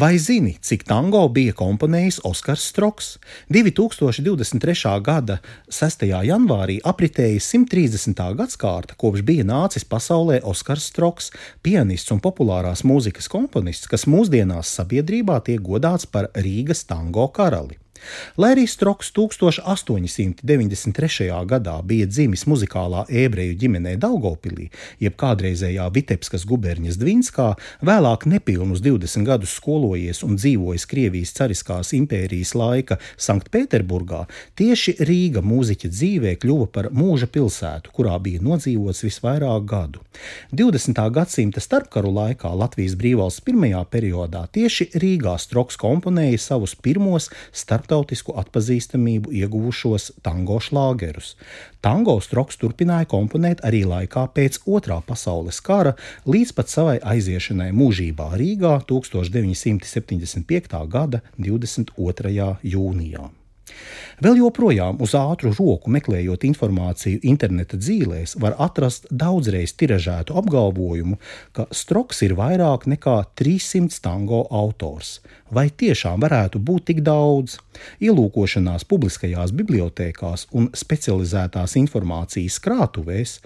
Vai zini, cik tango bija komponējis Oskars Stroks? 2023. gada 6. janvārī apritēja 130. gadsimta kopš bija nācis pasaulē Oskars Stroks, pianists un populārās mūzikas komponists, kas mūsdienās sabiedrībā tiek godāts par Rīgas tango karali. Lai arī Stroks 1893. gadā bija dzimis muzikālā ebreju ģimenē Daugopilī, jeb kādreizējā Vitebskas guberņas Dvinskā, vēlāk nepilnus 20 gadus skolojies un dzīvojis Krievijas cariskās impērijas laika Sanktpēterburgā, tieši Rīga mūziķa dzīvē kļuva par mūža pilsētu, kurā bija nodzīvots visvairāk gadu. 20. gadsimta starpkaru laikā Latvijas brīvvalsts pirmajā periodā tieši Rīgā Stroks komponēja savus pirmos starp starptautisku atpazīstamību ieguvušos tango šlāgerus. Tango Stroks turpināja komponēt arī laikā pēc Otrā pasaules kara, līdz pat savai aiziešanai mūžībā Rīgā 1975. gada 22. jūnijā. Vēl joprojām uz ātru roku meklējot informāciju interneta dzīvēs, var atrast daudzreiz tiražētu apgalvojumu, ka Stroks ir vairāk nekā 300 tango autors. Vai tiešām varētu būt tik daudz? Ielūkošanās publiskajās bibliotekās un specializētās informācijas krātuvēs,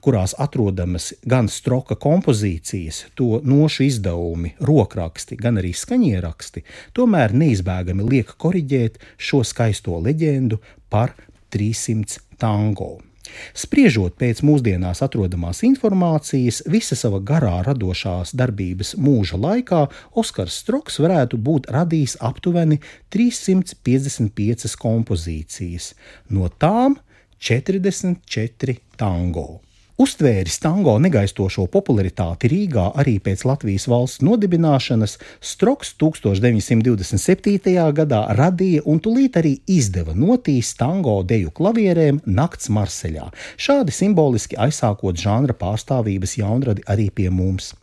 kurās atrodamas gan stroka kompozīcijas, to nošu izdevumi, rokraksti, gan arī skaņieraksti, tomēr neizbēgami liek koriģēt šo skaisto leģendu par 300 tango. Spriežot pēc mūsdienās atrodamās informācijas, visa sava garā radošās darbības mūža laikā Oskars Stroks varētu būt radījis aptuveni 355 kompozīcijas, no tām 44 tango. Uztvēris tango negaistošo popularitāti Rīgā arī pēc Latvijas valsts nodibināšanas, Stroks 1927. gadā radīja un tūlīt arī izdeva notīs tango deju klavierēm Nakts Marseļā, šādi simboliski aizsākot žanra pārstāvības jaunradi arī pie mums.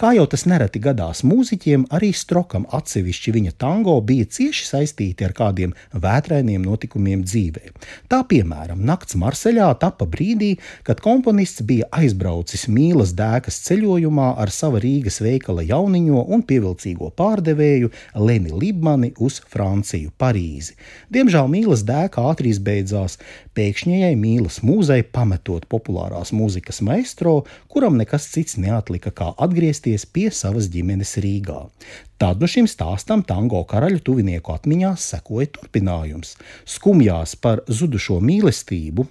Kā jau tas nereti gadās mūziķiem, arī Strokam atsevišķi viņa tango bija cieši saistīti ar kādiem vētrainiem notikumiem dzīvē. Tā piemēram, Nakts Marseļā tapa brīdī, kad komponists bija aizbraucis mīlas dēkas ceļojumā ar sava Rīgas veikala jauniņo un pievilcīgo pārdevēju Leni Libmani uz Franciju, Parīzi. Diemžēl mīlas dēka ātri izbeidzās, pēkšņajai mīlas mūzei pametot populārās mūzikas maestro, kuram nekas cits neatlika kā atgriezties pie savas ģimenes Rīgā. Tad nu šim stāstam tango karaļu tuvinieku atmiņās sekoja turpinājums. Skumjās par zudušo mīlestību,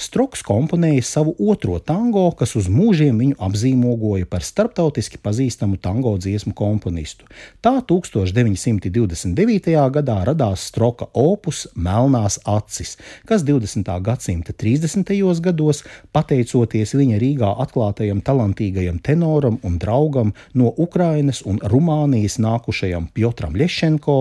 Stroks komponēja savu otro tango, kas uz mūžiem viņu apzīmogoja par starptautiski pazīstamu tango dziesmu komponistu. Tā 1929. gadā radās Stroka opus Melnās acis, kas 20. gadsimta 30. gados, pateicoties viņa Rīgā atklātajam talantīgajam tenoram un draugam no Ukrainas un Rumānijas nākušajam Piotram Lešenko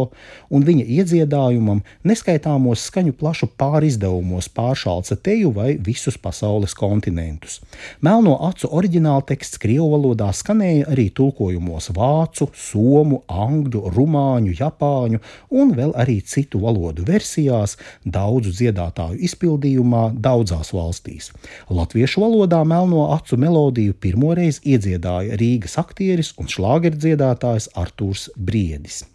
un viņa iedziedājumam neskaitāmos skaņu plašu pārizdevumos pāršalca teju vai visus pasaules kontinentus. Melno acu oriģināla teksts Krievu valodā skanēja arī tulkojumos vācu, somu, angļu, rumāņu, japāņu un vēl arī citu valodu versijās, daudzu dziedātāju izpildījumā daudzās valstīs. Latviešu valodā melno acu melodiju pirmoreiz iedziedāja Rīgas aktieris un šlāgerdziedātājs Artūrs. Artūrs Briedis.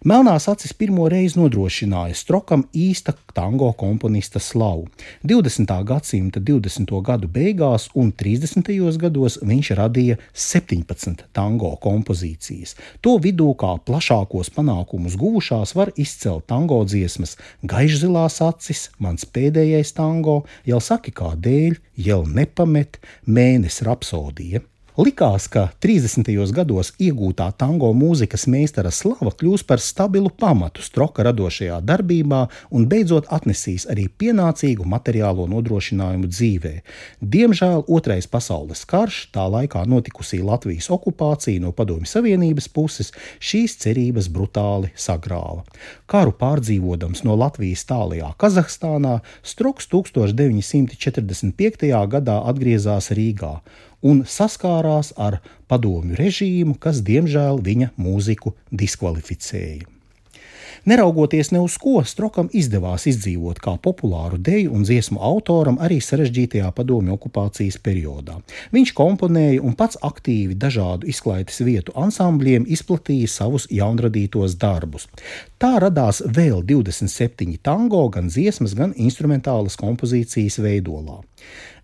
Melnās acis pirmo reizi nodrošināja Strokam īsta tango komponista slavu. 20. gadsimta 20. gadu beigās un 30. gados viņš radīja 17 tango kompozīcijas. To vidū kā plašākos panākumus guvušās var izcelt tango dziesmas Gaišzilās acis, mans pēdējais tango, jau saki kā dēļ, jau nepamet, mēnesis rapsodija. Likās, ka 30. gados iegūtā tango mūzikas meistara slava kļūs par stabilu pamatu stroka radošajā darbībā un beidzot atnesīs arī pienācīgu materiālo nodrošinājumu dzīvē. Diemžēl Otrais pasaules karš, tā laikā notikusī Latvijas okupācija no Padomju Savienības puses, šīs cerības brutāli sagrāva. Karu pārdzīvodams no Latvijas tālajā Kazahstānā, Stroks 1945. gadā atgriezās Rīgā un saskārās ar padomju režīmu, kas diemžēl viņa mūziku diskvalificēja. Neraugoties ne uz ko, Strokam izdevās izdzīvot kā populāru deju un dziesmu autoram arī sarežģītajā padomju okupācijas periodā. Viņš komponēja un pats aktīvi dažādu izklaides vietu ansambļiem izplatīja savus jaunradītos darbus. Tā radās vēl 27 tango, gan dziesmas, gan instrumentālas kompozīcijas veidolā.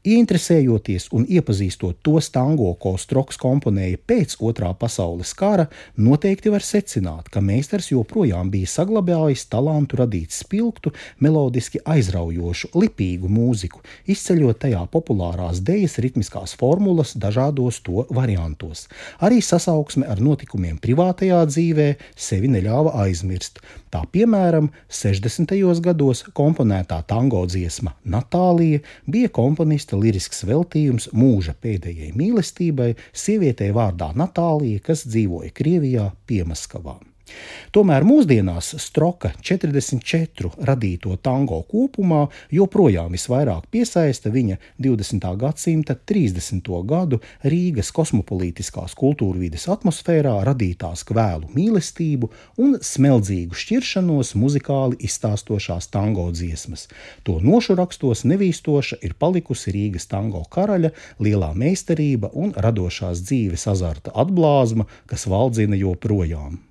Ieinteresējoties un iepazīstot to tango, ko Stroks komponēja pēc otrā pasaules kara, noteikti var secināt, ka meistars joprojām bija saglabājis talantu radīt spilgtu, melodiski aizraujošu, lipīgu mūziku, izceļot tajā populārās dejas ritmiskās formulas dažādos to variantos. Arī sasauksme ar notikumiem privātajā dzīvē sevi neļāva aizmirst. Tā piemēram, 60. gados komponētā tango dziesma Natālija bija komponista lirisks veltījums mūža pēdējai mīlestībai, sievietei vārdā Natālija, kas dzīvoja Krievijā, Piemaskavā. Tomēr mūsdienās Stroka 44 radīto tango kopumā joprojām visvairāk piesaista viņa 20. gadsimta 30. gadu Rīgas kosmopolītiskās kultūrvides atmosfērā radītās kvēlu mīlestību un smeldzīgu šķiršanos muzikāli izstāstošās tango dziesmas. To nošu rakstos nevīstoša ir palikusi Rīgas tango karaļa lielā meistarība un radošās dzīves azarta atblāzma, kas valdzina joprojām.